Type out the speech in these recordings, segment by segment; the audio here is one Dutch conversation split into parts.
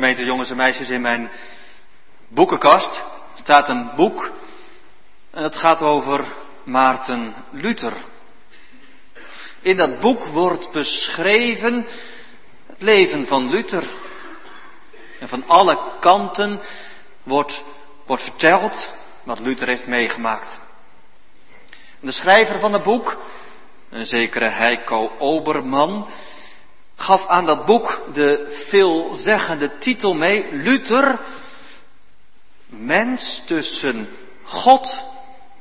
Gemeente jongens en meisjes, in mijn boekenkast staat een boek en het gaat over Maarten Luther. In dat boek wordt beschreven het leven van Luther. En van alle kanten wordt, wordt verteld wat Luther heeft meegemaakt. de schrijver van het boek, een zekere Heiko Oberman, gaf aan dat boek de veelzeggende titel mee, Luther, mens tussen God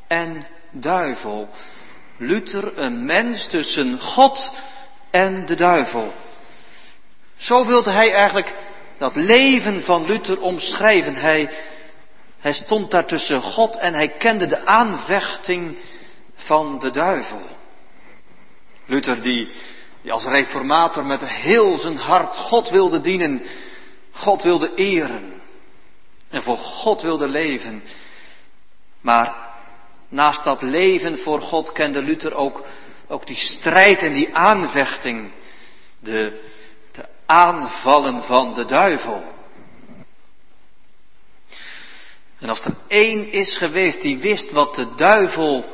en duivel. Luther, een mens tussen God en de duivel. Zo wilde hij eigenlijk dat leven van Luther omschrijven. Hij, hij stond daar tussen God en hij kende de aanvechting van de duivel. Luther die die als reformator met heel zijn hart God wilde dienen, God wilde eren en voor God wilde leven. Maar naast dat leven voor God kende Luther ook, ook die strijd en die aanvechting, de, de aanvallen van de duivel. En als er één is geweest die wist wat de duivel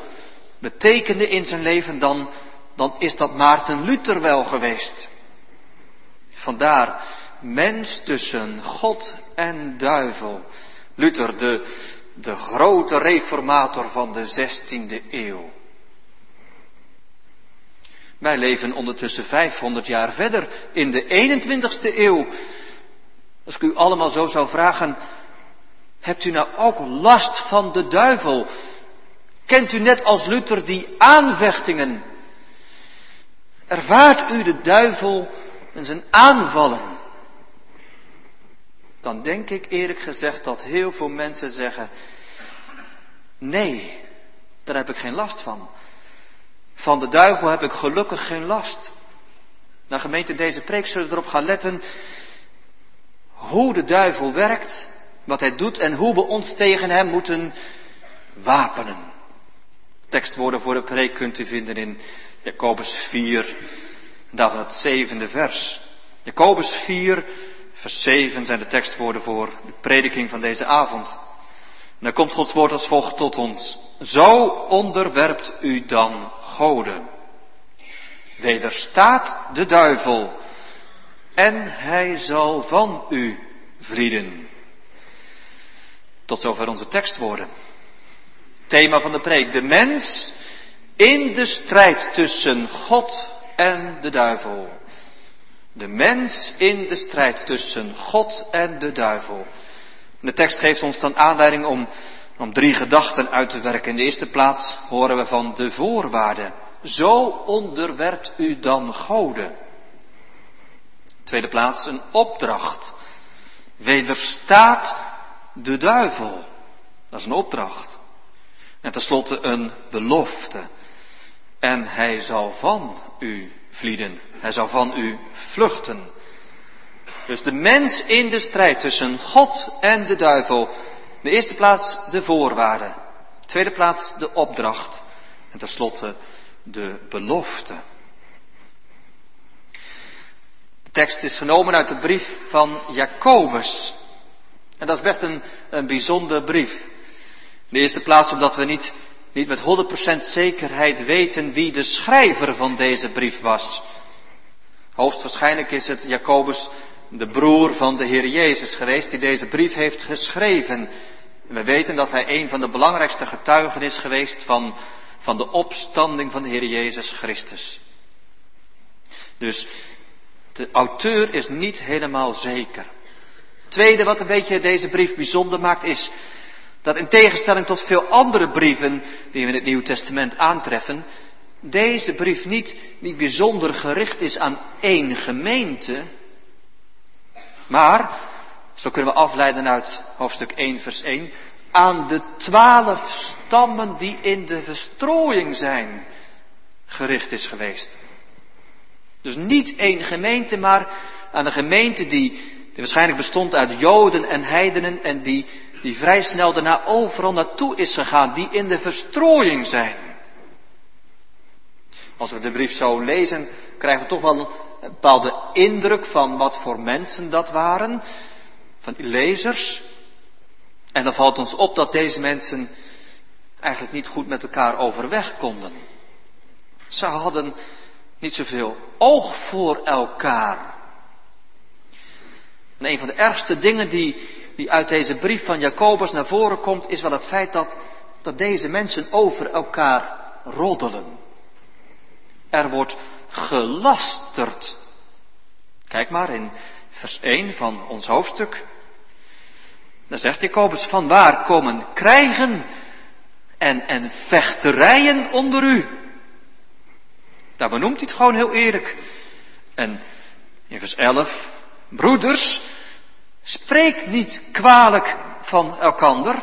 betekende in zijn leven, dan, dan is dat Maarten Luther wel geweest. Vandaar mens tussen God en duivel. Luther, de, de grote reformator van de 16e eeuw. Wij leven ondertussen 500 jaar verder in de 21ste eeuw. Als ik u allemaal zo zou vragen, hebt u nou ook last van de duivel? Kent u net als Luther die aanvechtingen Ervaart u de duivel en zijn aanvallen? Dan denk ik eerlijk gezegd dat heel veel mensen zeggen, nee, daar heb ik geen last van. Van de duivel heb ik gelukkig geen last. Nou gemeente, deze preek zullen erop gaan letten hoe de duivel werkt, wat hij doet en hoe we ons tegen hem moeten wapenen. Tekstwoorden voor de preek kunt u vinden in Jacobus 4, daarvan het zevende vers. Jacobus 4, vers 7 zijn de tekstwoorden voor de prediking van deze avond. En dan komt Gods woord als volgt tot ons. Zo onderwerpt u dan goden. Wederstaat de duivel en hij zal van u vrienden. Tot zover onze tekstwoorden. Thema van de preek. De mens in de strijd tussen God en de duivel. De mens in de strijd tussen God en de duivel. De tekst geeft ons dan aanleiding om, om drie gedachten uit te werken. In de eerste plaats horen we van de voorwaarden. Zo onderwerpt u dan goden. Tweede plaats een opdracht. Wederstaat de duivel. Dat is een opdracht. En tenslotte een belofte. En hij zal van u vlieden. Hij zal van u vluchten. Dus de mens in de strijd tussen God en de duivel. De eerste plaats de voorwaarden. De tweede plaats de opdracht. En tenslotte de belofte. De tekst is genomen uit de brief van Jacobus. En dat is best een, een bijzonder brief. In de eerste plaats omdat we niet niet met 100% zekerheid weten wie de schrijver van deze brief was. Hoogstwaarschijnlijk is het Jacobus, de broer van de Heer Jezus geweest, die deze brief heeft geschreven. We weten dat hij een van de belangrijkste getuigen is geweest van, van de opstanding van de Heer Jezus Christus. Dus de auteur is niet helemaal zeker. Tweede wat een beetje deze brief bijzonder maakt is dat in tegenstelling tot veel andere brieven die we in het Nieuwe Testament aantreffen, deze brief niet, niet bijzonder gericht is aan één gemeente, maar, zo kunnen we afleiden uit hoofdstuk 1, vers 1, aan de twaalf stammen die in de verstrooiing zijn gericht is geweest. Dus niet één gemeente, maar aan een gemeente die, die waarschijnlijk bestond uit Joden en heidenen en die die vrij snel daarna overal naartoe is gegaan, die in de verstrooiing zijn. Als we de brief zo lezen, krijgen we toch wel een bepaalde indruk van wat voor mensen dat waren. van lezers. En dan valt ons op dat deze mensen eigenlijk niet goed met elkaar overweg konden. Ze hadden niet zoveel oog voor elkaar. En een van de ergste dingen die, die uit deze brief van Jacobus naar voren komt, is wel het feit dat, dat deze mensen over elkaar roddelen. Er wordt gelasterd. Kijk maar in vers 1 van ons hoofdstuk. Dan zegt Jacobus, van waar komen krijgen en, en vechterijen onder u? Daar benoemt hij het gewoon heel eerlijk. En in vers 11, broeders, spreek niet kwalijk van elkander.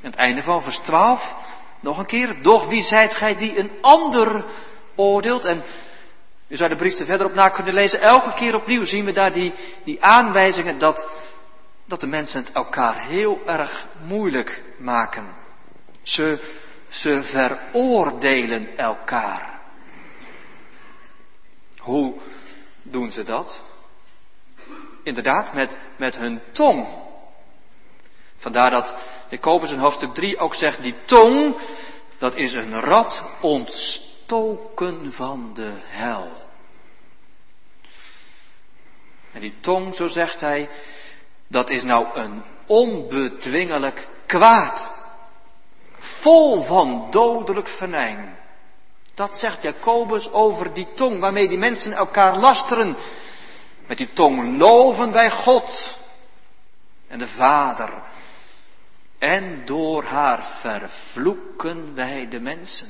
En het einde van vers 12, nog een keer, doch wie zijt gij die een ander oordeelt? En u zou de brief er verder op na kunnen lezen. Elke keer opnieuw zien we daar die, die aanwijzingen dat, dat de mensen het elkaar heel erg moeilijk maken. Ze, ze veroordelen elkaar. Hoe doen ze dat? Inderdaad, met, met hun tong. Vandaar dat Jacobus in hoofdstuk 3 ook zegt, die tong, dat is een rad ontstoken van de hel. En die tong, zo zegt hij, dat is nou een onbedwingelijk kwaad. Vol van dodelijk venijn. Dat zegt Jacobus over die tong waarmee die mensen elkaar lasteren. Met die tong loven wij God en de Vader. En door haar vervloeken wij de mensen.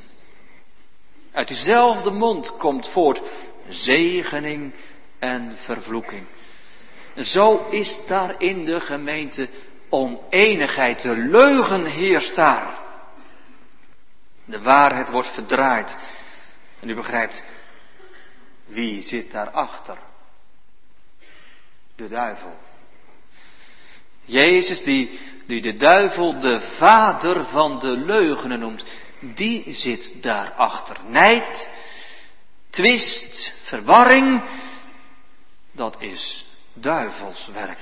Uit diezelfde mond komt voort zegening en vervloeking. Zo is daar in de gemeente oneenigheid. De leugen heerst daar. De waarheid wordt verdraaid. En u begrijpt, wie zit daarachter? De duivel. Jezus die, die de duivel de vader van de leugenen noemt, die zit daarachter. Nijd, twist, verwarring, dat is duivelswerk.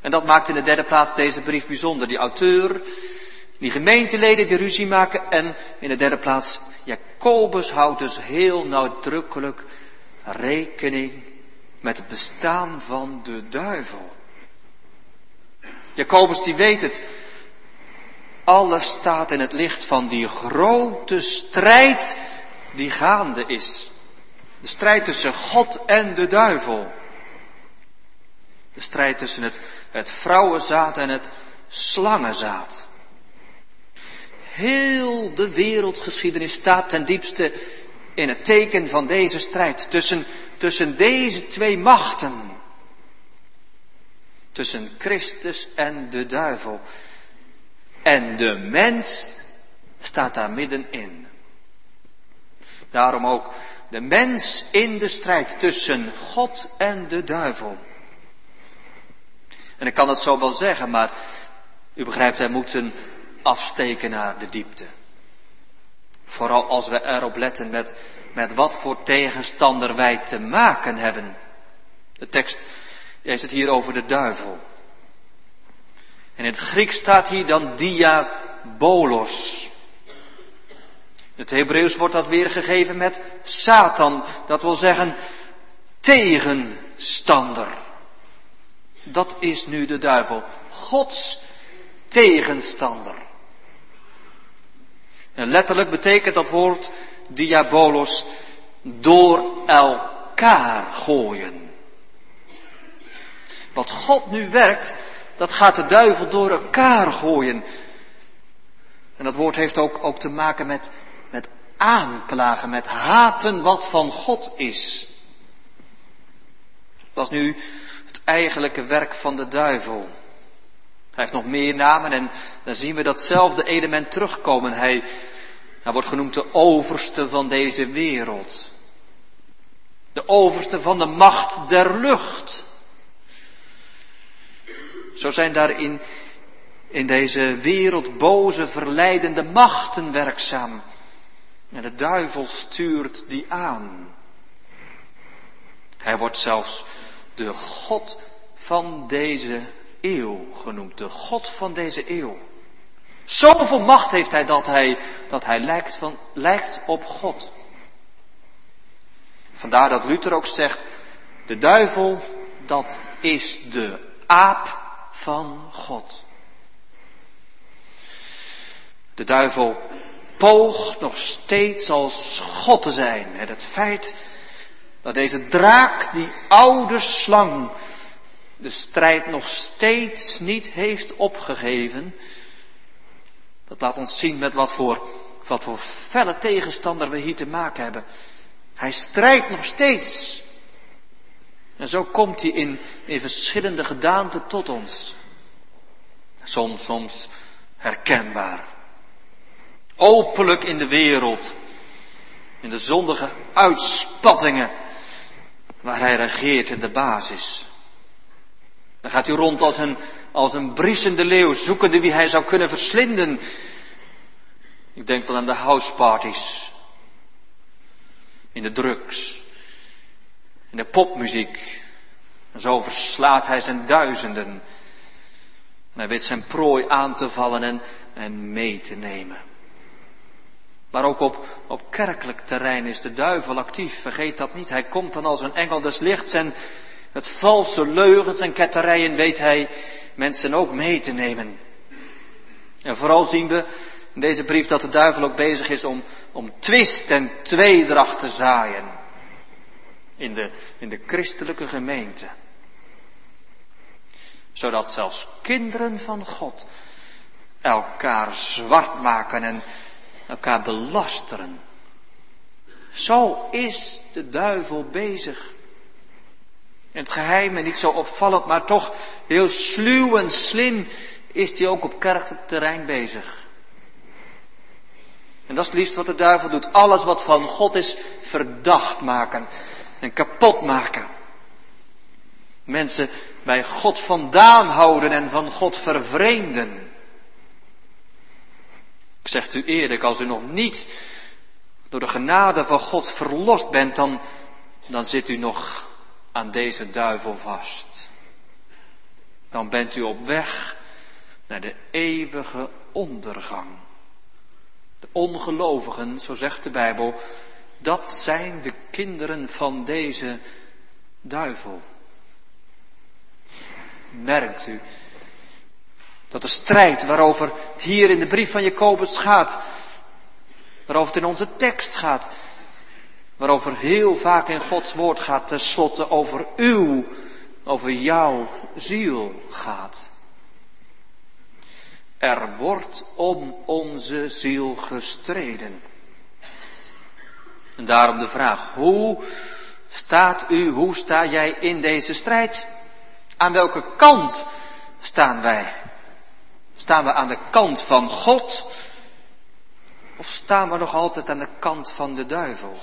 En dat maakt in de derde plaats deze brief bijzonder. Die auteur, die gemeenteleden die ruzie maken en in de derde plaats Jacobus houdt dus heel nadrukkelijk rekening met het bestaan van de duivel. Jacobus die weet het. Alles staat in het licht van die grote strijd die gaande is. De strijd tussen God en de duivel. De strijd tussen het, het vrouwenzaad en het slangenzaad. Heel de wereldgeschiedenis staat ten diepste in het teken van deze strijd tussen, tussen deze twee machten. Tussen Christus en de duivel. En de mens staat daar middenin. Daarom ook de mens in de strijd tussen God en de duivel. En ik kan het zo wel zeggen, maar u begrijpt, wij moeten afsteken naar de diepte. Vooral als we erop letten met, met wat voor tegenstander wij te maken hebben. De tekst heeft het hier over de duivel. En in het Grieks staat hier dan diabolos. In het Hebreeuws wordt dat weergegeven met Satan. Dat wil zeggen tegenstander. Dat is nu de duivel. Gods tegenstander. En letterlijk betekent dat woord diabolos door elkaar gooien. Wat God nu werkt, dat gaat de duivel door elkaar gooien. En dat woord heeft ook, ook te maken met, met aanklagen, met haten wat van God is. Dat is nu het eigenlijke werk van de duivel. Hij heeft nog meer namen en dan zien we datzelfde element terugkomen. Hij, hij wordt genoemd de overste van deze wereld. De overste van de macht der lucht. Zo zijn daarin in deze wereld boze, verleidende machten werkzaam. En de duivel stuurt die aan. Hij wordt zelfs de God van deze eeuw genoemd. De God van deze eeuw. Zoveel macht heeft hij dat hij, dat hij lijkt, van, lijkt op God. Vandaar dat Luther ook zegt, de duivel, dat is de aap van God. De duivel poogt nog steeds als God te zijn. En het feit dat deze draak, die oude slang, de strijd nog steeds niet heeft opgegeven, dat laat ons zien met wat voor, wat voor felle tegenstander we hier te maken hebben. Hij strijdt nog steeds. En zo komt hij in, in verschillende gedaanten tot ons. Soms, soms herkenbaar. Openlijk in de wereld. In de zondige uitspattingen. Waar hij regeert in de basis. Dan gaat hij rond als een, als een briesende leeuw, zoekende wie hij zou kunnen verslinden. Ik denk wel aan de houseparties. In de drugs. In de popmuziek. En zo verslaat hij zijn duizenden. En hij weet zijn prooi aan te vallen en, en mee te nemen. Maar ook op, op kerkelijk terrein is de duivel actief. Vergeet dat niet. Hij komt dan als een engel des lichts en met valse leugens en ketterijen weet hij mensen ook mee te nemen. En vooral zien we in deze brief dat de duivel ook bezig is om, om twist en tweedracht te zaaien. In de, in de christelijke gemeente. Zodat zelfs kinderen van God elkaar zwart maken en elkaar belasteren. Zo is de duivel bezig. In het geheim en niet zo opvallend, maar toch heel sluw en slim is hij ook op kerkelijk bezig. En dat is het liefst wat de duivel doet. Alles wat van God is, verdacht maken en kapot maken. Mensen bij God vandaan houden en van God vervreemden. Ik zeg u eerlijk, als u nog niet door de genade van God verlost bent, dan, dan zit u nog aan deze duivel vast. Dan bent u op weg naar de eeuwige ondergang. De ongelovigen, zo zegt de Bijbel, dat zijn de kinderen van deze duivel. Merkt u dat de strijd waarover hier in de brief van Jacobus gaat, waarover het in onze tekst gaat, waarover heel vaak in Gods woord gaat, tenslotte over uw, over jouw ziel gaat. Er wordt om onze ziel gestreden. En daarom de vraag, hoe staat u, hoe sta jij in deze strijd? Aan welke kant staan wij? Staan we aan de kant van God? Of staan we nog altijd aan de kant van de duivel?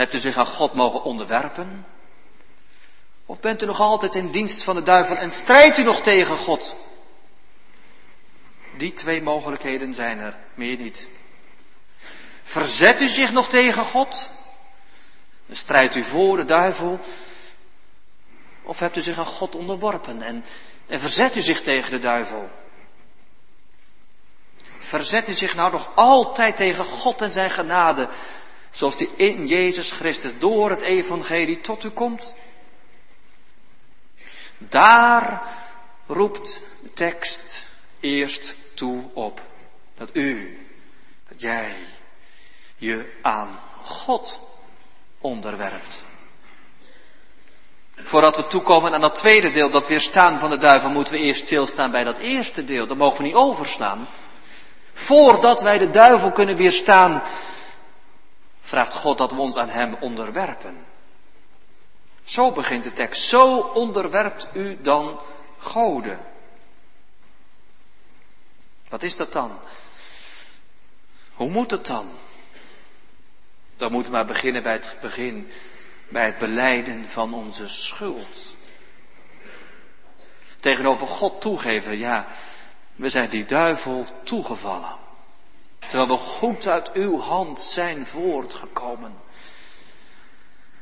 Hebt u zich aan God mogen onderwerpen? Of bent u nog altijd in dienst van de duivel en strijdt u nog tegen God? Die twee mogelijkheden zijn er, meer niet. Verzet u zich nog tegen God? Dan strijdt u voor de duivel? Of hebt u zich aan God onderworpen en, en verzet u zich tegen de duivel? Verzet u zich nou nog altijd tegen God en zijn genade, zoals die in Jezus Christus door het evangelie tot u komt? Daar roept de tekst eerst toe op. Dat u, dat jij je aan God onderwerpt. Voordat we toekomen aan dat tweede deel, dat weerstaan van de duivel, moeten we eerst stilstaan bij dat eerste deel. Dat mogen we niet overslaan. Voordat wij de duivel kunnen weerstaan, vraagt God dat we ons aan Hem onderwerpen. Zo begint de tekst. Zo onderwerpt u dan goden. Wat is dat dan? Hoe moet het dan? Dan moeten we maar beginnen bij het begin, bij het beleiden van onze schuld. Tegenover God toegeven, ja, we zijn die duivel toegevallen. Terwijl we goed uit uw hand zijn voortgekomen.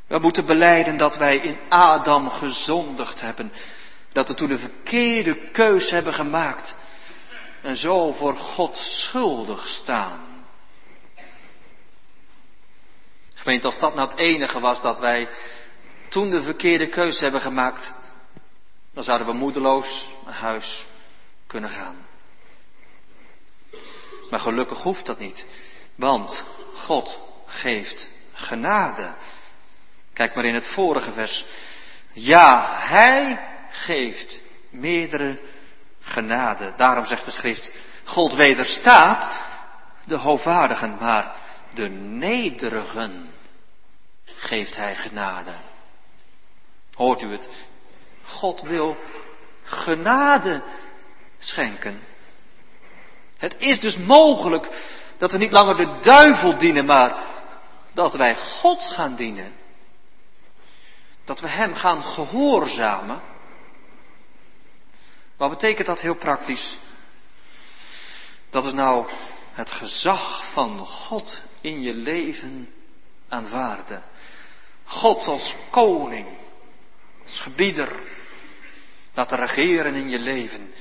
We moeten beleiden dat wij in Adam gezondigd hebben. Dat we toen een verkeerde keus hebben gemaakt. En zo voor God schuldig staan. Gemeente, als dat nou het enige was dat wij toen de verkeerde keuze hebben gemaakt, dan zouden we moedeloos naar huis kunnen gaan. Maar gelukkig hoeft dat niet, want God geeft genade. Kijk maar in het vorige vers. Ja, Hij geeft meerdere genade. Daarom zegt de schrift, God wederstaat de hoogwaardigen, maar de nederigen geeft Hij genade. Hoort u het? God wil genade schenken. Het is dus mogelijk dat we niet langer de duivel dienen, maar dat wij God gaan dienen. Dat we Hem gaan gehoorzamen. Wat betekent dat heel praktisch? Dat is nou het gezag van God in je leven aanvaarden. God als koning, als gebieder, laten regeren in je leven.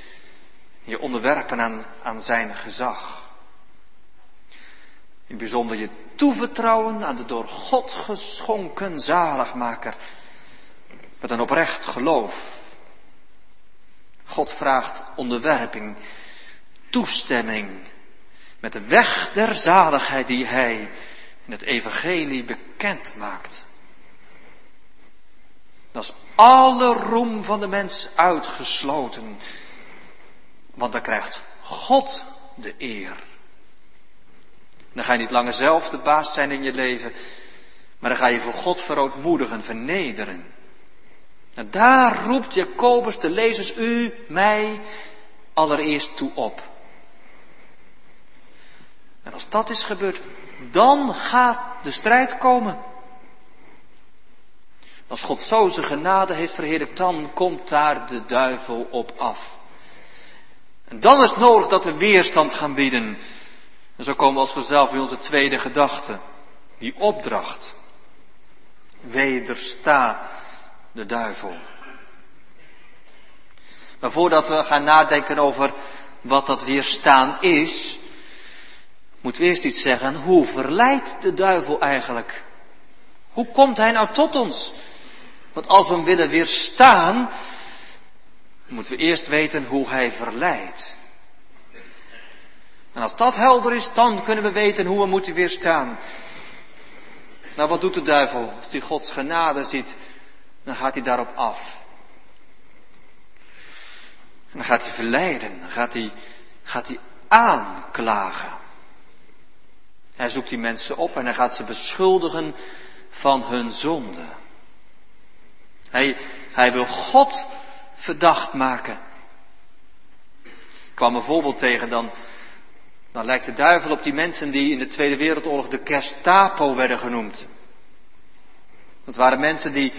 Je onderwerpen aan, aan zijn gezag. In bijzonder je toevertrouwen aan de door God geschonken zaligmaker. Met een oprecht geloof. God vraagt onderwerping, toestemming. Met de weg der zaligheid die hij in het evangelie bekend maakt. Dat is alle roem van de mens uitgesloten. Want dan krijgt God de eer. Dan ga je niet langer zelf de baas zijn in je leven, maar dan ga je voor God verootmoedigen, vernederen. En daar roept Jacobus de lezers u, mij, allereerst toe op. En als dat is gebeurd, dan gaat de strijd komen. Als God zo zijn genade heeft verheerlijkt, dan komt daar de duivel op af. En dan is het nodig dat we weerstand gaan bieden. En zo komen we als vanzelf bij onze tweede gedachte. Die opdracht. Wedersta de duivel. Maar voordat we gaan nadenken over wat dat weerstaan is, moeten we eerst iets zeggen. Hoe verleidt de duivel eigenlijk? Hoe komt hij nou tot ons? Want als we hem willen weerstaan, moeten we eerst weten hoe hij verleidt. En als dat helder is, dan kunnen we weten hoe we moeten weerstaan. Nou, wat doet de duivel? Als hij Gods genade ziet, dan gaat hij daarop af. En dan gaat hij verleiden, dan gaat hij, gaat hij aanklagen. Hij zoekt die mensen op en hij gaat ze beschuldigen van hun zonde. Hij, hij wil God verdacht maken. Ik kwam een voorbeeld tegen, dan, dan lijkt de duivel op die mensen die in de Tweede Wereldoorlog de Gestapo werden genoemd. Dat waren mensen die,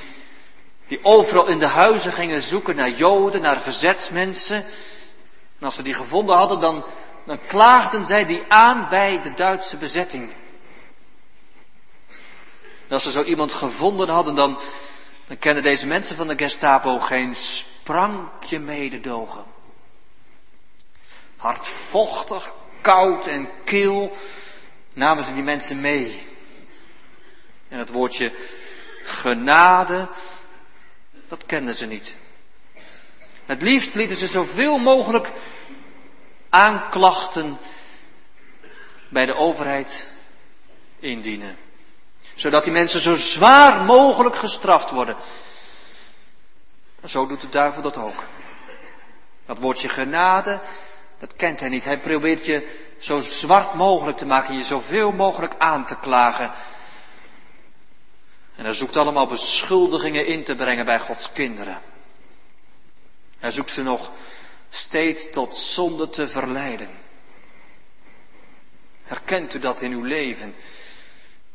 die overal in de huizen gingen zoeken naar Joden, naar verzetsmensen. En als ze die gevonden hadden, dan, dan klaagden zij die aan bij de Duitse bezetting. En als ze zo iemand gevonden hadden, dan, dan kennen deze mensen van de Gestapo geen sprankje mededogen. Hardvochtig, koud en kil namen ze die mensen mee. En het woordje genade, dat kenden ze niet. Het liefst lieten ze zoveel mogelijk aanklachten bij de overheid indienen. Zodat die mensen zo zwaar mogelijk gestraft worden. Zo doet de duivel dat ook. Dat woordje genade, dat kent hij niet. Hij probeert je zo zwart mogelijk te maken, je zoveel mogelijk aan te klagen. En hij zoekt allemaal beschuldigingen in te brengen bij Gods kinderen. Hij zoekt ze nog steeds tot zonde te verleiden. Herkent u dat in uw leven?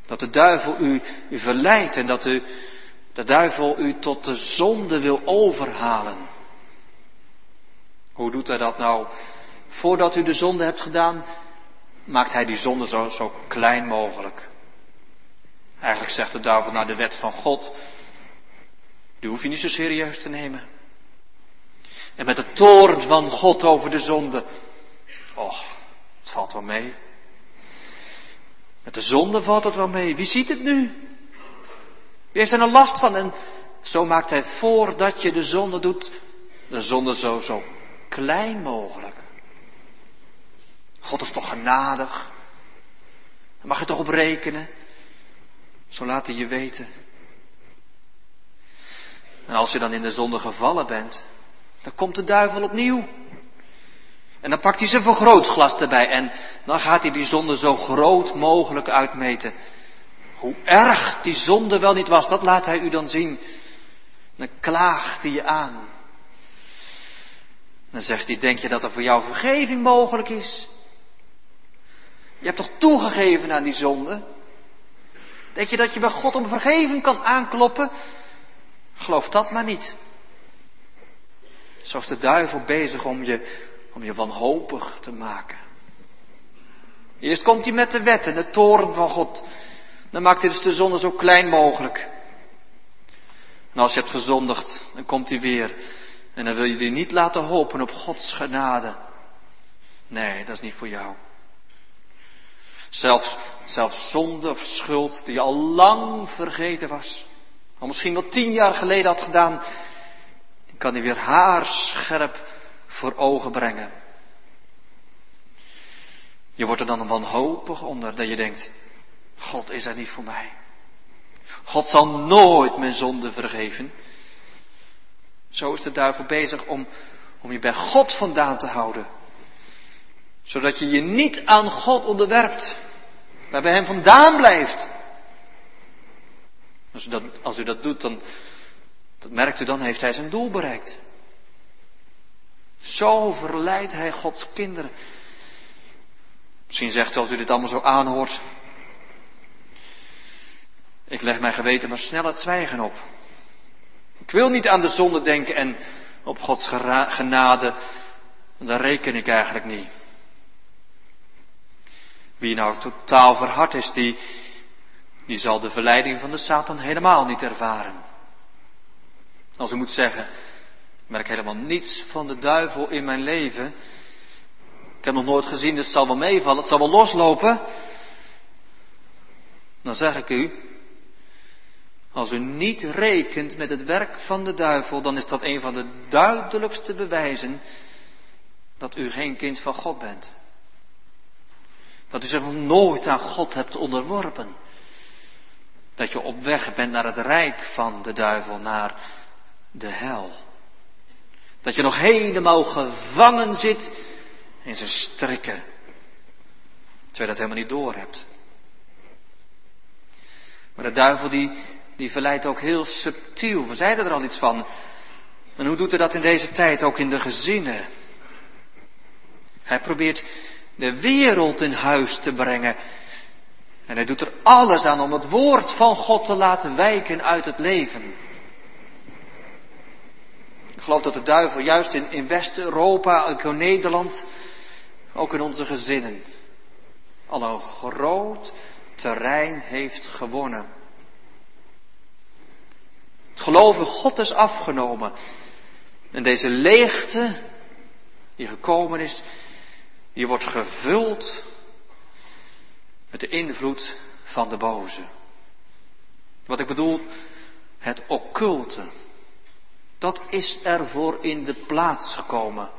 Dat de duivel u, verleidt en dat u, de duivel u tot de zonde wil overhalen. Hoe doet hij dat nou? Voordat u de zonde hebt gedaan, maakt hij die zonde zo, zo klein mogelijk. Eigenlijk zegt de duivel naar de wet van God, die hoef je niet zo serieus te nemen. En met de toorn van God over de zonde, och, het valt wel mee. Met de zonde valt het wel mee. Wie ziet het nu? Wie heeft er een last van? En zo maakt hij voor dat je de zonde doet, de zonde zo, zo klein mogelijk. God is toch genadig? Daar mag je toch op rekenen? Zo laat hij je weten. En als je dan in de zonde gevallen bent, dan komt de duivel opnieuw. En dan pakt hij zijn vergrootglas erbij en dan gaat hij die zonde zo groot mogelijk uitmeten. Hoe erg die zonde wel niet was, dat laat hij u dan zien. Dan klaagt hij je aan. Dan zegt hij, denk je dat er voor jou vergeving mogelijk is? Je hebt toch toegegeven aan die zonde? Denk je dat je bij God om vergeving kan aankloppen? Geloof dat maar niet. Zo is de duivel bezig om je, om je wanhopig te maken. Eerst komt hij met de wet en de toren van God. Dan maakt hij dus de zonde zo klein mogelijk. En als je hebt gezondigd, dan komt hij weer. En dan wil je die niet laten hopen op Gods genade. Nee, dat is niet voor jou. Zelfs, zelfs zonde of schuld die al lang vergeten was. Al misschien wel tien jaar geleden had gedaan. Kan hij weer haarscherp voor ogen brengen. Je wordt er dan wanhopig onder dat je denkt, God is er niet voor mij. God zal nooit mijn zonde vergeven. Zo is de duivel bezig om, om je bij God vandaan te houden. Zodat je je niet aan God onderwerpt, maar bij Hem vandaan blijft. Als u dat, als u dat doet, dan dat merkt u dan, heeft Hij zijn doel bereikt. Zo verleidt Hij Gods kinderen. Misschien zegt u als u dit allemaal zo aanhoort, ik leg mijn geweten maar snel het zwijgen op. Ik wil niet aan de zonde denken en op Gods genade, daar reken ik eigenlijk niet. Wie nou totaal verhard is, die, die zal de verleiding van de Satan helemaal niet ervaren. Als u moet zeggen, ik merk helemaal niets van de duivel in mijn leven. Ik heb nog nooit gezien, dus het zal wel meevallen, het zal wel loslopen. Dan zeg ik u, als u niet rekent met het werk van de duivel, dan is dat een van de duidelijkste bewijzen dat u geen kind van God bent. Dat u zich nog nooit aan God hebt onderworpen. Dat je op weg bent naar het rijk van de duivel, naar de hel. Dat je nog helemaal gevangen zit in zijn strikken. Terwijl je dat helemaal niet door hebt. Maar de duivel die, die verleidt ook heel subtiel. We zeiden er al iets van. En hoe doet hij dat in deze tijd ook in de gezinnen? Hij probeert de wereld in huis te brengen. En hij doet er alles aan om het woord van God te laten wijken uit het leven. Ik geloof dat de duivel juist in, in West-Europa, ook in Nederland, ook in onze gezinnen, al een groot terrein heeft gewonnen. Het geloof in God is afgenomen. En deze leegte die gekomen is, die wordt gevuld met de invloed van de boze. Wat ik bedoel, het occulte. Dat is ervoor in de plaats gekomen.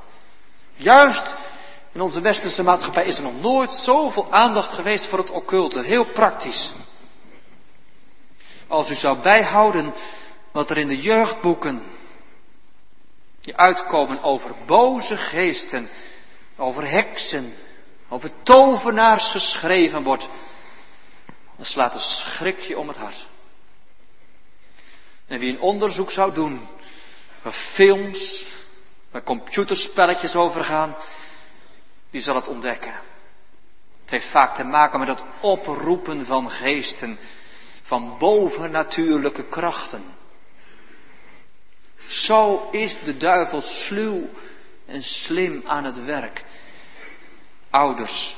Juist in onze westerse maatschappij is er nog nooit zoveel aandacht geweest voor het occulte. Heel praktisch. Als u zou bijhouden wat er in de jeugdboeken die uitkomen over boze geesten, over heksen, over tovenaars geschreven wordt, dan slaat een schrikje om het hart. En wie een onderzoek zou doen, waar films, waar computerspelletjes over gaan, die zal het ontdekken. Het heeft vaak te maken met het oproepen van geesten, van bovennatuurlijke krachten. Zo is de duivel sluw en slim aan het werk. Ouders,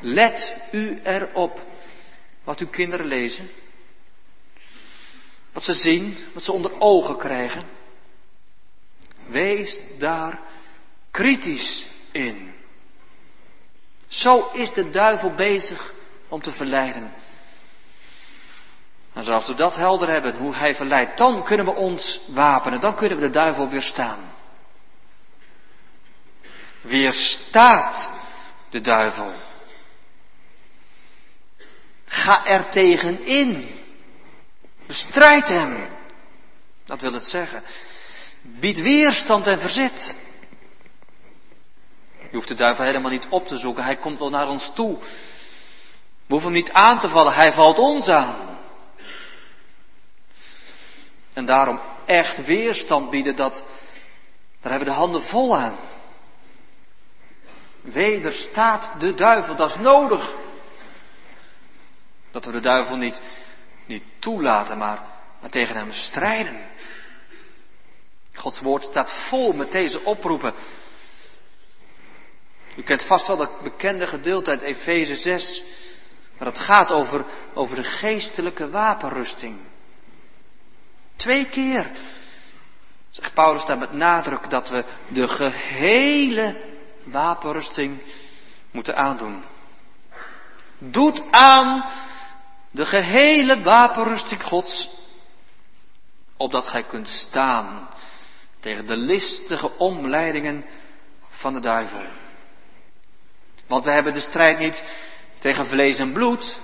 let u erop wat uw kinderen lezen? Wat ze zien, wat ze onder ogen krijgen? Wees daar kritisch in. Zo is de duivel bezig om te verleiden. En zoals we dat helder hebben, hoe hij verleidt, dan kunnen we ons wapenen, dan kunnen we de duivel weerstaan. Weerstaat de duivel. Ga er tegenin. Bestrijd hem. Dat wil het zeggen. Bied weerstand en verzet. Je hoeft de duivel helemaal niet op te zoeken. Hij komt wel naar ons toe. We hoeven hem niet aan te vallen. Hij valt ons aan. En daarom echt weerstand bieden, dat, daar hebben we de handen vol aan. Wederstaat de duivel, dat is nodig. Dat we de duivel niet, niet toelaten, maar, maar tegen hem strijden. Gods woord staat vol met deze oproepen. U kent vast wel dat bekende gedeelte uit Efeze 6, waar het gaat over, over de geestelijke wapenrusting. Twee keer zegt Paulus daar met nadruk dat we de gehele wapenrusting moeten aandoen. Doet aan de gehele wapenrusting Gods, opdat gij kunt staan tegen de listige omleidingen van de duivel. Want we hebben de strijd niet tegen vlees en bloed,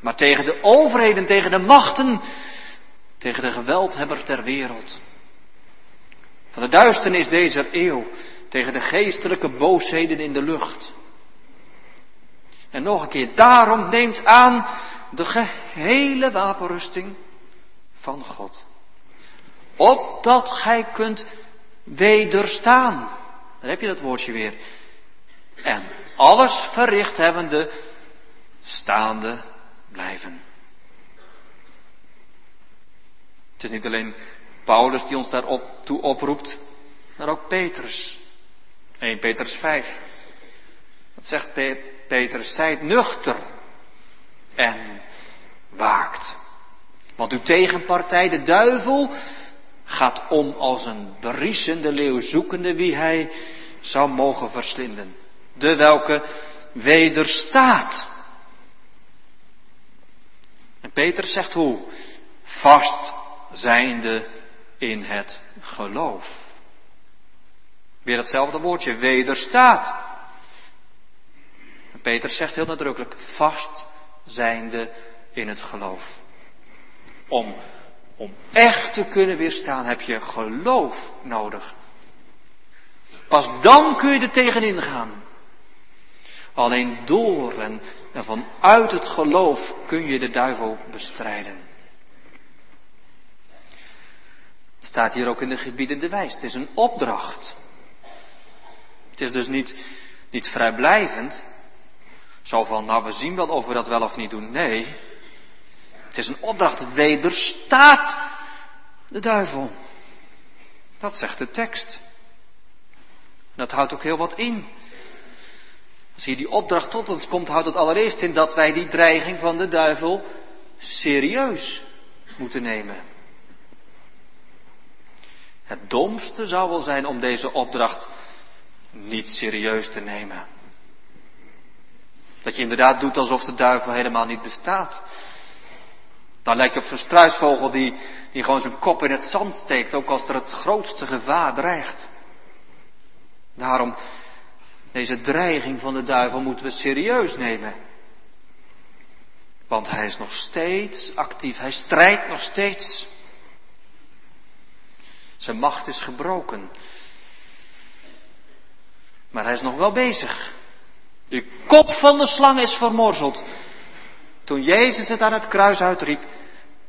maar tegen de overheden, tegen de machten, tegen de geweldhebbers ter wereld. Van de duisternis deze eeuw, tegen de geestelijke boosheden in de lucht. En nog een keer, daarom neemt aan de gehele wapenrusting van God. Opdat gij kunt wederstaan. Dan heb je dat woordje weer. En alles verricht hebbende, staande blijven. Het is niet alleen Paulus die ons daarop toe oproept, maar ook Petrus. 1 Petrus 5. Wat zegt Petrus? Zijt nuchter en waakt. Want uw tegenpartij, de duivel, gaat om als een briesende leeuw zoekende wie hij zou mogen verslinden. De welke wederstaat. En Peter zegt hoe? Vast zijnde in het geloof. Weer hetzelfde woordje, wederstaat. En Peter zegt heel nadrukkelijk, vast zijnde in het geloof. Om, om echt te kunnen weerstaan heb je geloof nodig. Pas dan kun je er tegenin gaan. Alleen door en, en vanuit het geloof kun je de duivel bestrijden. Het staat hier ook in de gebiedende wijs. Het is een opdracht. Het is dus niet, niet vrijblijvend. Zo van, nou we zien wel of we dat wel of niet doen. Nee. Het is een opdracht. Wederstaat de duivel. Dat zegt de tekst. dat houdt ook heel wat in. Als hier die opdracht tot ons komt, houdt het allereerst in dat wij die dreiging van de duivel serieus moeten nemen. Het domste zou wel zijn om deze opdracht niet serieus te nemen. Dat je inderdaad doet alsof de duivel helemaal niet bestaat. Dan lijkt je op zo'n struisvogel die, die gewoon zijn kop in het zand steekt, ook als er het grootste gevaar dreigt. Daarom, deze dreiging van de duivel moeten we serieus nemen. Want hij is nog steeds actief, hij strijdt nog steeds. Zijn macht is gebroken. Maar hij is nog wel bezig. De kop van de slang is vermorzeld. Toen Jezus het aan het kruis uitriep,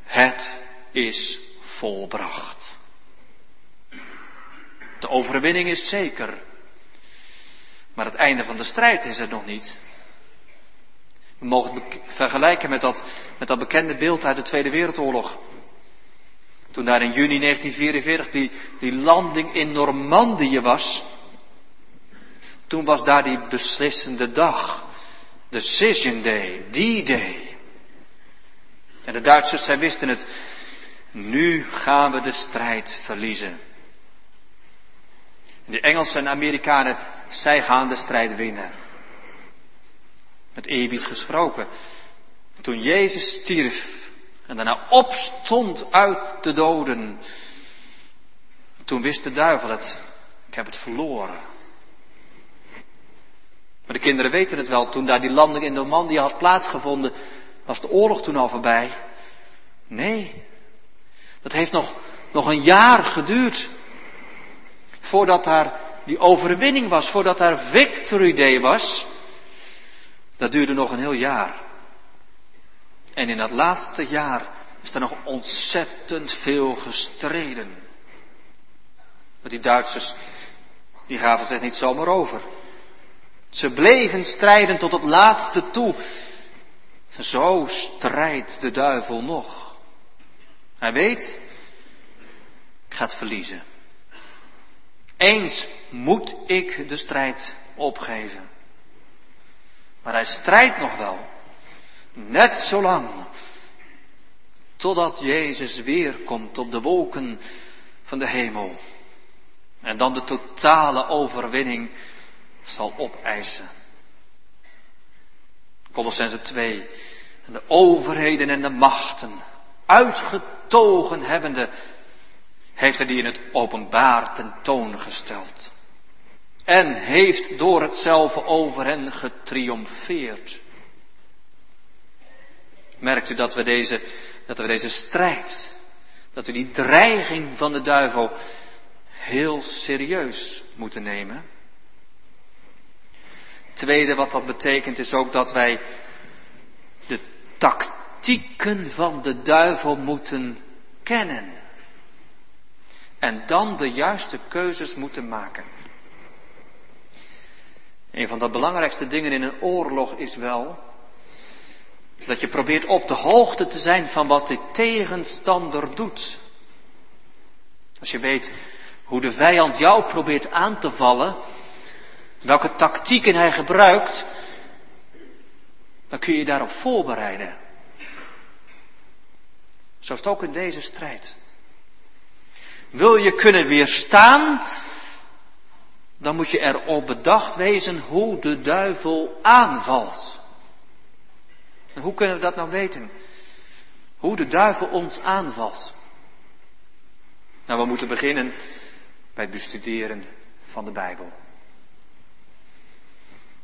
het is volbracht. De overwinning is zeker. Maar het einde van de strijd is er nog niet. We mogen het vergelijken met dat, met dat bekende beeld uit de Tweede Wereldoorlog. Toen daar in juni 1944 die, die landing in Normandië was. Toen was daar die beslissende dag. Decision Day, D-Day. En de Duitsers, zij wisten het. Nu gaan we de strijd verliezen. De Engelsen en Amerikanen, zij gaan de strijd winnen. Met eerbied gesproken. Toen Jezus stierf en daarna opstond uit de doden. Toen wist de duivel het. Ik heb het verloren. Maar de kinderen weten het wel. Toen daar die landing in Normandië had plaatsgevonden, was de oorlog toen al voorbij. Nee. Dat heeft nog, nog een jaar geduurd. Voordat daar die overwinning was, voordat daar Victory Day was. Dat duurde nog een heel jaar. En in dat laatste jaar is er nog ontzettend veel gestreden. Want die Duitsers, die gaven zich niet zomaar over. Ze bleven strijden tot het laatste toe. Zo strijdt de duivel nog. Hij weet, ik ga het verliezen. Eens moet ik de strijd opgeven. Maar hij strijdt nog wel. Net zo lang. Totdat Jezus weer komt op de wolken van de hemel. En dan de totale overwinning zal opeisen. Colossense 2. En de overheden en de machten, uitgetogen hebbende, heeft hij die in het openbaar tentoongesteld. En heeft door hetzelfde over hen getriomfeerd. Merkt u dat we deze, dat we deze strijd, dat we die dreiging van de duivel heel serieus moeten nemen? Tweede wat dat betekent is ook dat wij de tactieken van de duivel moeten kennen. En dan de juiste keuzes moeten maken. Een van de belangrijkste dingen in een oorlog is wel dat je probeert op de hoogte te zijn van wat de tegenstander doet. Als je weet hoe de vijand jou probeert aan te vallen, welke tactieken hij gebruikt, dan kun je je daarop voorbereiden. Zo is het ook in deze strijd. Wil je kunnen weerstaan, dan moet je erop bedacht wezen hoe de duivel aanvalt. En hoe kunnen we dat nou weten? Hoe de duivel ons aanvalt. Nou, we moeten beginnen bij het bestuderen van de Bijbel.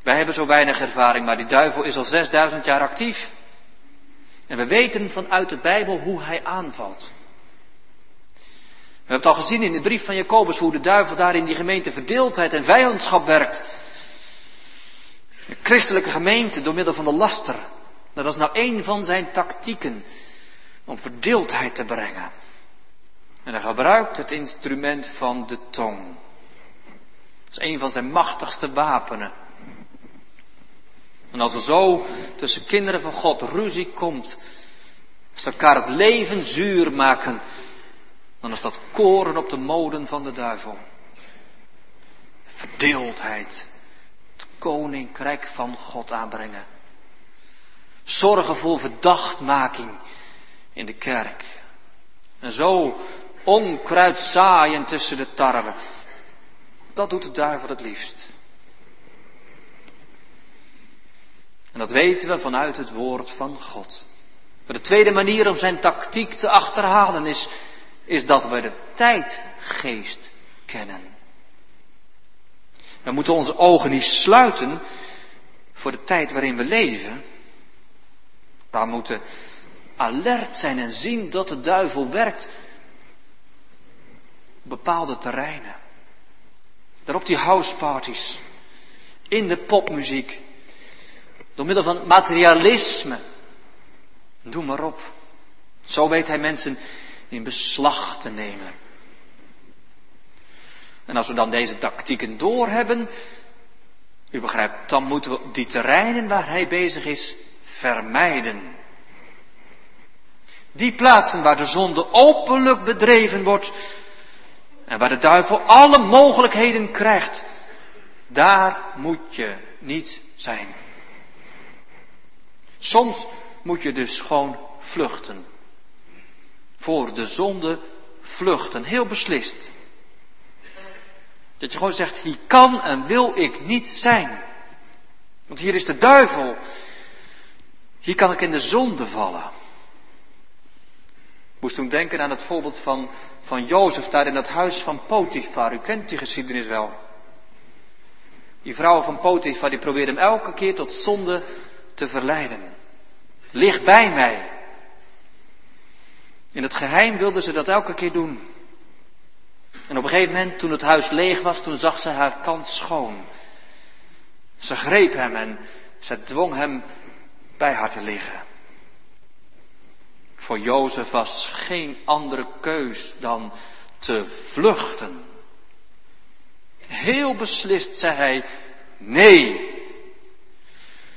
Wij hebben zo weinig ervaring, maar die duivel is al 6000 jaar actief. En we weten vanuit de Bijbel hoe hij aanvalt. We hebben het al gezien in de brief van Jacobus hoe de duivel daar in die gemeente verdeeldheid en vijandschap werkt. De christelijke gemeente door middel van de laster. Dat is nou één van zijn tactieken om verdeeldheid te brengen. En hij gebruikt het instrument van de tong. Dat is een van zijn machtigste wapenen. En als er zo tussen kinderen van God ruzie komt, als ze elkaar het leven zuur maken, dan is dat koren op de moden van de duivel. Verdeeldheid. Het koninkrijk van God aanbrengen. Zorgen voor verdachtmaking in de kerk. En zo onkruid zaaien tussen de tarwe. Dat doet de duivel het liefst. En dat weten we vanuit het woord van God. Maar de tweede manier om zijn tactiek te achterhalen is, is dat we de tijdgeest kennen. We moeten onze ogen niet sluiten voor de tijd waarin we leven. We moeten alert zijn en zien dat de duivel werkt op bepaalde terreinen. Daar op die houseparties, in de popmuziek, door middel van materialisme. Doe maar op. Zo weet hij mensen in beslag te nemen. En als we dan deze tactieken doorhebben, u begrijpt, dan moeten we die terreinen waar hij bezig is vermijden. Die plaatsen waar de zonde openlijk bedreven wordt en waar de duivel alle mogelijkheden krijgt, daar moet je niet zijn. Soms moet je dus gewoon vluchten. Voor de zonde vluchten. Heel beslist. Dat je gewoon zegt, hier kan en wil ik niet zijn. Want hier is de duivel. Hier kan ik in de zonde vallen. Ik moest toen denken aan het voorbeeld van, van Jozef daar in het huis van Potifar. U kent die geschiedenis wel. Die vrouw van Potifar die probeerde hem elke keer tot zonde te verleiden. Lig bij mij. In het geheim wilde ze dat elke keer doen. En op een gegeven moment, toen het huis leeg was, toen zag ze haar kans schoon. Ze greep hem en ze dwong hem bij haar te liggen. Voor Jozef was geen andere keus dan te vluchten. Heel beslist zei hij, nee,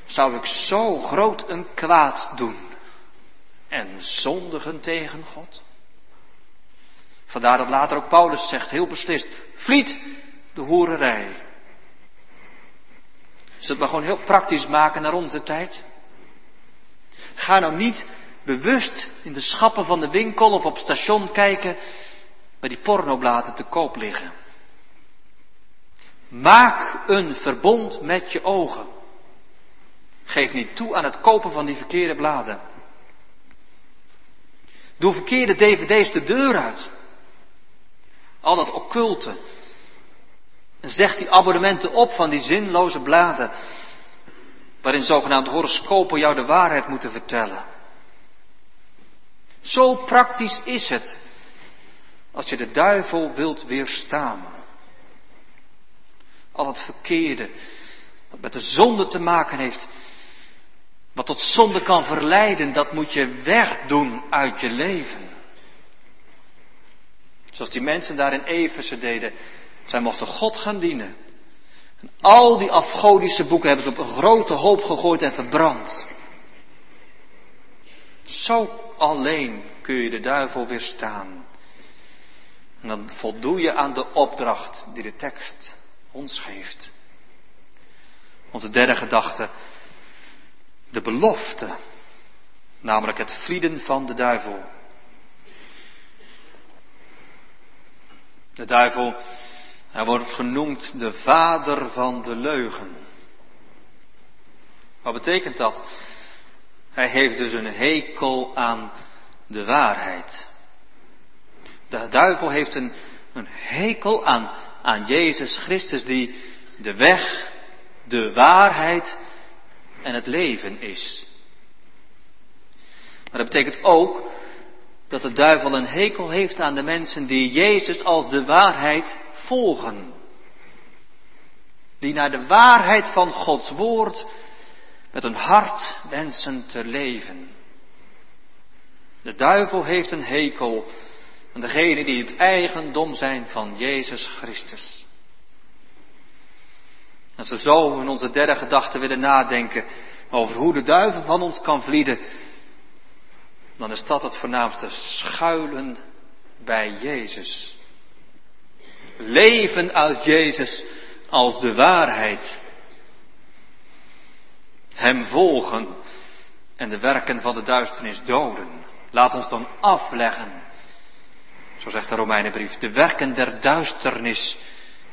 zou ik zo groot een kwaad doen en zondigen tegen God? Vandaar dat later ook Paulus zegt, heel beslist, vliet de hoererij. Zullen we maar gewoon heel praktisch maken naar onze tijd? Ga nou niet bewust in de schappen van de winkel of op station kijken waar die pornobladen te koop liggen. Maak een verbond met je ogen. Geef niet toe aan het kopen van die verkeerde bladen. Doe verkeerde dvd's de deur uit. Al dat occulte. En zeg die abonnementen op van die zinloze bladen. Waarin zogenaamde horoscopen jou de waarheid moeten vertellen. Zo praktisch is het. Als je de duivel wilt weerstaan. Al het verkeerde. Wat met de zonde te maken heeft. Wat tot zonde kan verleiden. Dat moet je wegdoen uit je leven. Zoals die mensen daar in Eversen deden. Zij mochten God gaan dienen. En al die afgodische boeken hebben ze op een grote hoop gegooid en verbrand. Zo alleen kun je de duivel weerstaan. En dan voldoe je aan de opdracht die de tekst ons geeft. Onze derde gedachte, de belofte, namelijk het vlieden van de duivel. De duivel, hij wordt genoemd de vader van de leugen. Wat betekent dat? Hij heeft dus een hekel aan de waarheid. De duivel heeft een, een hekel aan, aan Jezus Christus die de weg, de waarheid en het leven is. Maar dat betekent ook dat de duivel een hekel heeft aan de mensen die Jezus als de waarheid volgen. Die naar de waarheid van Gods woord met een hart wensen te leven. De duivel heeft een hekel aan degenen die het eigendom zijn van Jezus Christus. Als we zo in onze derde gedachte willen nadenken over hoe de duivel van ons kan vlieden, dan is dat het voornaamste schuilen bij Jezus. Leven uit Jezus als de waarheid. Hem volgen en de werken van de duisternis doden. Laat ons dan afleggen, zo zegt de Romeinenbrief, de werken der duisternis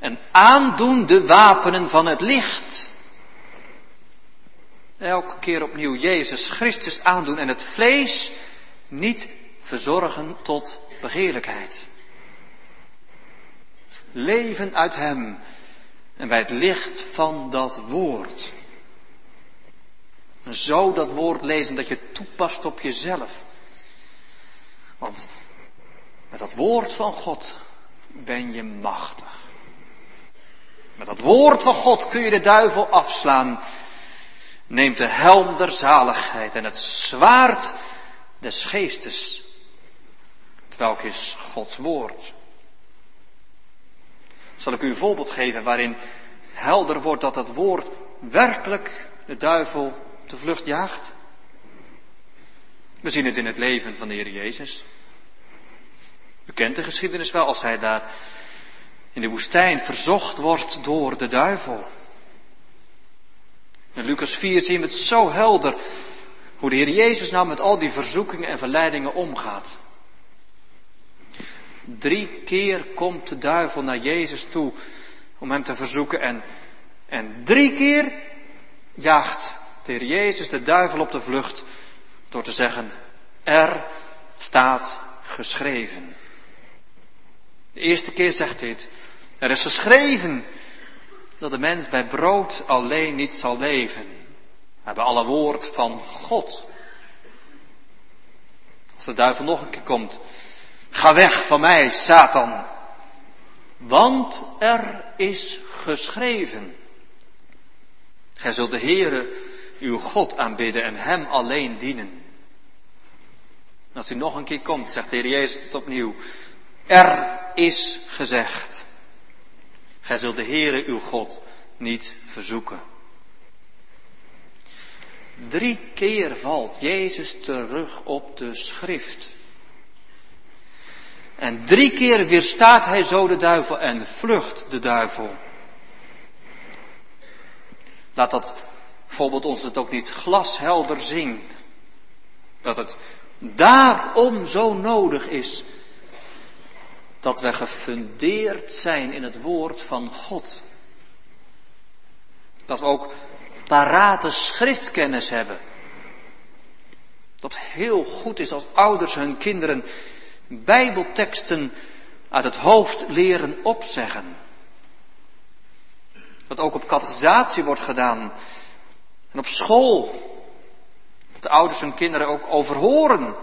en aandoen de wapenen van het licht. Elke keer opnieuw Jezus Christus aandoen en het vlees niet verzorgen tot begeerlijkheid. Leven uit Hem en bij het licht van dat woord. En zo dat woord lezen dat je toepast op jezelf. Want met dat woord van God ben je machtig. Met dat woord van God kun je de duivel afslaan. Neemt de helm der zaligheid en het zwaard des geestes. Terwijl is Gods woord. Zal ik u een voorbeeld geven waarin helder wordt dat het woord werkelijk de duivel de vlucht jaagt? We zien het in het leven van de Heer Jezus. U kent de geschiedenis wel als hij daar in de woestijn verzocht wordt door de duivel. In Lucas 4 zien we het zo helder hoe de Heer Jezus nou met al die verzoekingen en verleidingen omgaat. Drie keer komt de duivel naar Jezus toe om hem te verzoeken en, en drie keer jaagt de Heer Jezus de duivel op de vlucht door te zeggen, er staat geschreven. De eerste keer zegt dit, er is geschreven dat de mens bij brood alleen niet zal leven. We hebben alle woord van God. Als de duivel nog een keer komt, ga weg van mij, Satan. Want er is geschreven. Gij zult de Heere, uw God aanbidden en Hem alleen dienen. En als hij nog een keer komt, zegt de Heer Jezus het opnieuw. Er is gezegd. Gij zult de Heere uw God niet verzoeken. Drie keer valt Jezus terug op de schrift. En drie keer weerstaat hij zo de duivel en vlucht de duivel. Laat dat bijvoorbeeld ons het ook niet glashelder zien. Dat het daarom zo nodig is dat we gefundeerd zijn in het woord van God. Dat we ook parate schriftkennis hebben. Dat heel goed is als ouders hun kinderen bijbelteksten uit het hoofd leren opzeggen. Wat ook op catechisatie wordt gedaan. En op school. Dat de ouders hun kinderen ook overhoren.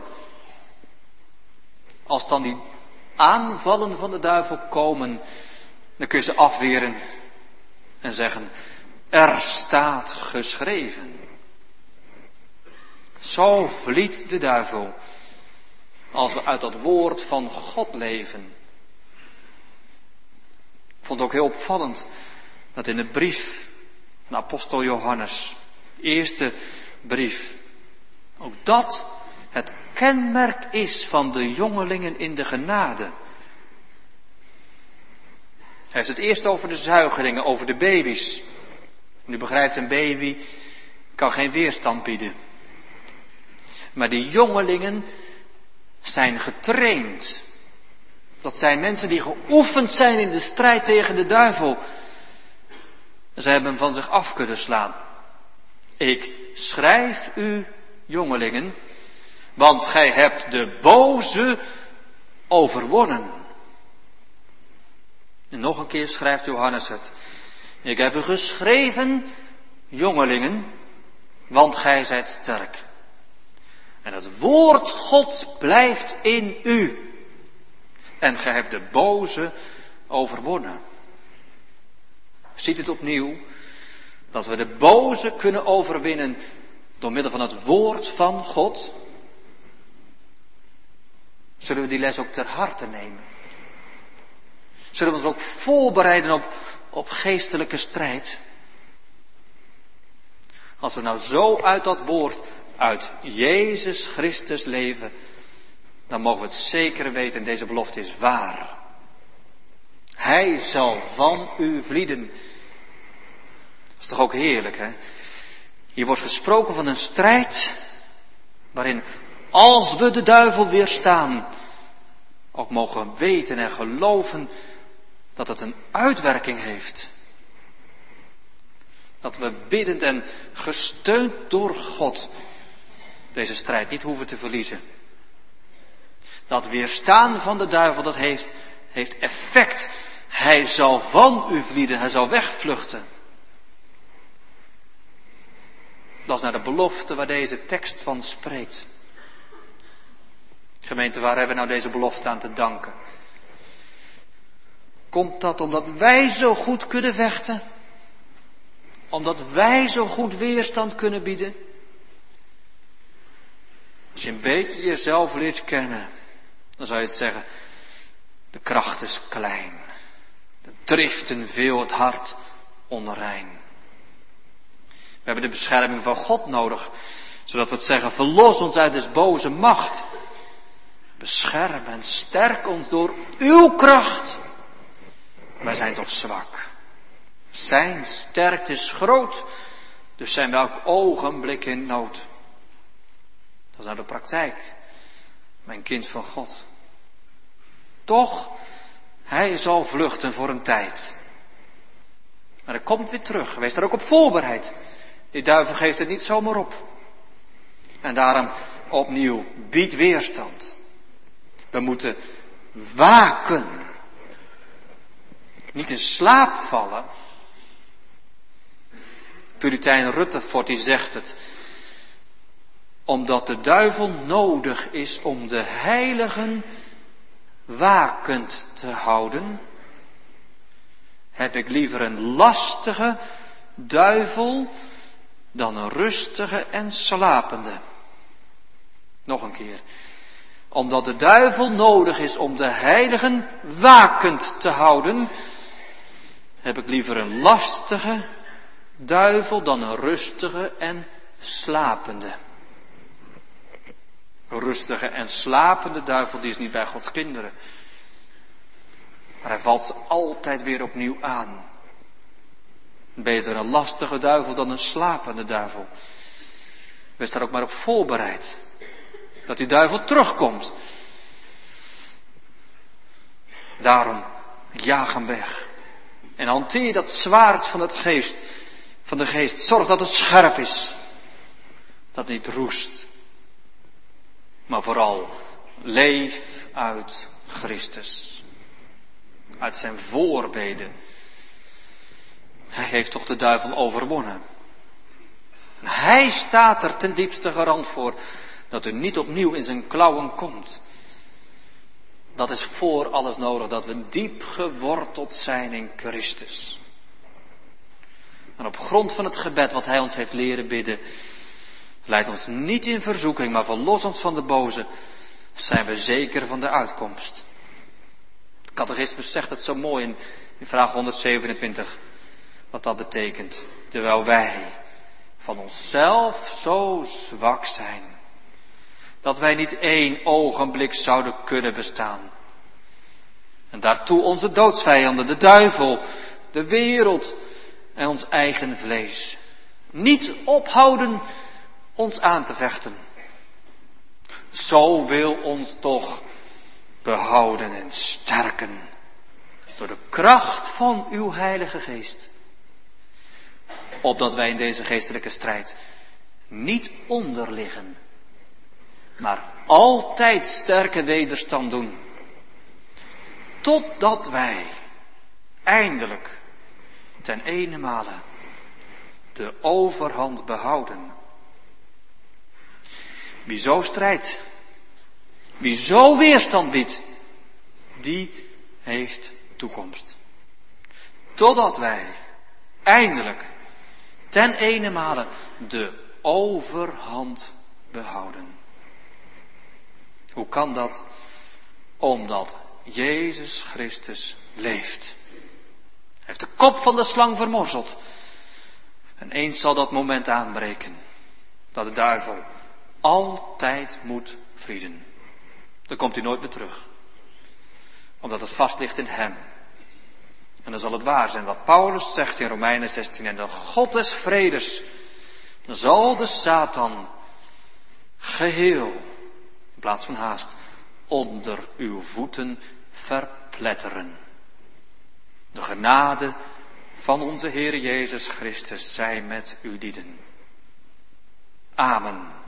Als dan die aanvallen van de duivel komen, dan kun je ze afweren en zeggen, er staat geschreven. Zo vliet de duivel als we uit dat woord van God leven. Ik vond het ook heel opvallend dat in de brief van apostel Johannes, eerste brief, ook dat het kenmerk is van de jongelingen in de genade. Hij heeft het eerst over de zuigelingen, over de baby's. U begrijpt, een baby kan geen weerstand bieden. Maar die jongelingen zijn getraind. Dat zijn mensen die geoefend zijn in de strijd tegen de duivel. Ze hebben hem van zich af kunnen slaan. Ik schrijf u, jongelingen, want gij hebt de boze overwonnen. En nog een keer schrijft Johannes het. Ik heb u geschreven, jongelingen, want gij zijt sterk. En het woord God blijft in u. En gij hebt de boze overwonnen. Ziet het opnieuw dat we de boze kunnen overwinnen door middel van het woord van God? Zullen we die les ook ter harte nemen? Zullen we ons ook voorbereiden op, op geestelijke strijd? Als we nou zo uit dat woord, uit Jezus Christus leven, dan mogen we het zeker weten, deze belofte is waar. Hij zal van u vlieden. Dat is toch ook heerlijk, hè? Hier wordt gesproken van een strijd waarin als we de duivel weerstaan, ook mogen weten en geloven dat het een uitwerking heeft. Dat we biddend en gesteund door God deze strijd niet hoeven te verliezen. Dat weerstaan van de duivel, dat heeft, heeft effect. Hij zal van u vlieden, hij zal wegvluchten. Dat is naar de belofte waar deze tekst van spreekt. Gemeente, waar hebben we nou deze belofte aan te danken? Komt dat omdat wij zo goed kunnen vechten? Omdat wij zo goed weerstand kunnen bieden? Als je een beetje jezelf leert kennen, dan zou je het zeggen, de kracht is klein. De driften veel, het hart onrein. We hebben de bescherming van God nodig, zodat we het zeggen, verlos ons uit des boze macht. Bescherm en sterk ons door uw kracht. Wij zijn toch zwak. Zijn sterkte is groot, dus zijn we elk ogenblik in nood. Dat is nou de praktijk. Mijn kind van God. Toch, hij zal vluchten voor een tijd. Maar hij komt weer terug. Wees daar ook op voorbereid. Die duivel geeft het niet zomaar op. En daarom opnieuw, bied weerstand. We moeten waken. Niet in slaap vallen. Puritein Ruttefort die zegt het. Omdat de duivel nodig is om de heiligen wakend te houden, heb ik liever een lastige duivel dan een rustige en slapende. Nog een keer. Omdat de duivel nodig is om de heiligen wakend te houden, heb ik liever een lastige duivel dan een rustige en slapende. Een rustige en slapende duivel, die is niet bij Gods kinderen. Maar hij valt altijd weer opnieuw aan. Beter een lastige duivel dan een slapende duivel. Wees daar ook maar op voorbereid. Dat die duivel terugkomt. Daarom jaag hem weg. En hanteer dat zwaard van het geest, van de geest. Zorg dat het scherp is. Dat het niet roest. Maar vooral leef uit Christus. Uit zijn voorbeden. Hij heeft toch de duivel overwonnen. Hij staat er ten diepste garant voor dat u niet opnieuw in zijn klauwen komt. Dat is voor alles nodig, dat we diep geworteld zijn in Christus. En op grond van het gebed wat Hij ons heeft leren bidden, Leid ons niet in verzoeking, maar verlos ons van de boze, zijn we zeker van de uitkomst. Het catechismus zegt het zo mooi in vraag 127, wat dat betekent. Terwijl wij van onszelf zo zwak zijn, dat wij niet één ogenblik zouden kunnen bestaan. En daartoe onze doodsvijanden, de duivel, de wereld en ons eigen vlees. Niet ophouden ons aan te vechten. Zo wil ons toch behouden en sterken door de kracht van uw Heilige Geest. Opdat wij in deze geestelijke strijd niet onderliggen, maar altijd sterke wederstand doen. Totdat wij eindelijk ten ene de overhand behouden wie zo strijdt, wie zo weerstand biedt, die heeft toekomst. Totdat wij eindelijk ten ene de overhand behouden. Hoe kan dat? Omdat Jezus Christus leeft. Hij heeft de kop van de slang vermorzeld. En eens zal dat moment aanbreken. Dat de duivel altijd moet vrienden. Dan komt hij nooit meer terug. Omdat het vast ligt in hem. En dan zal het waar zijn wat Paulus zegt in Romeinen 16. En de God des vredes zal de Satan geheel, in plaats van haast, onder uw voeten verpletteren. De genade van onze Heer Jezus Christus zij met u dienen. Amen.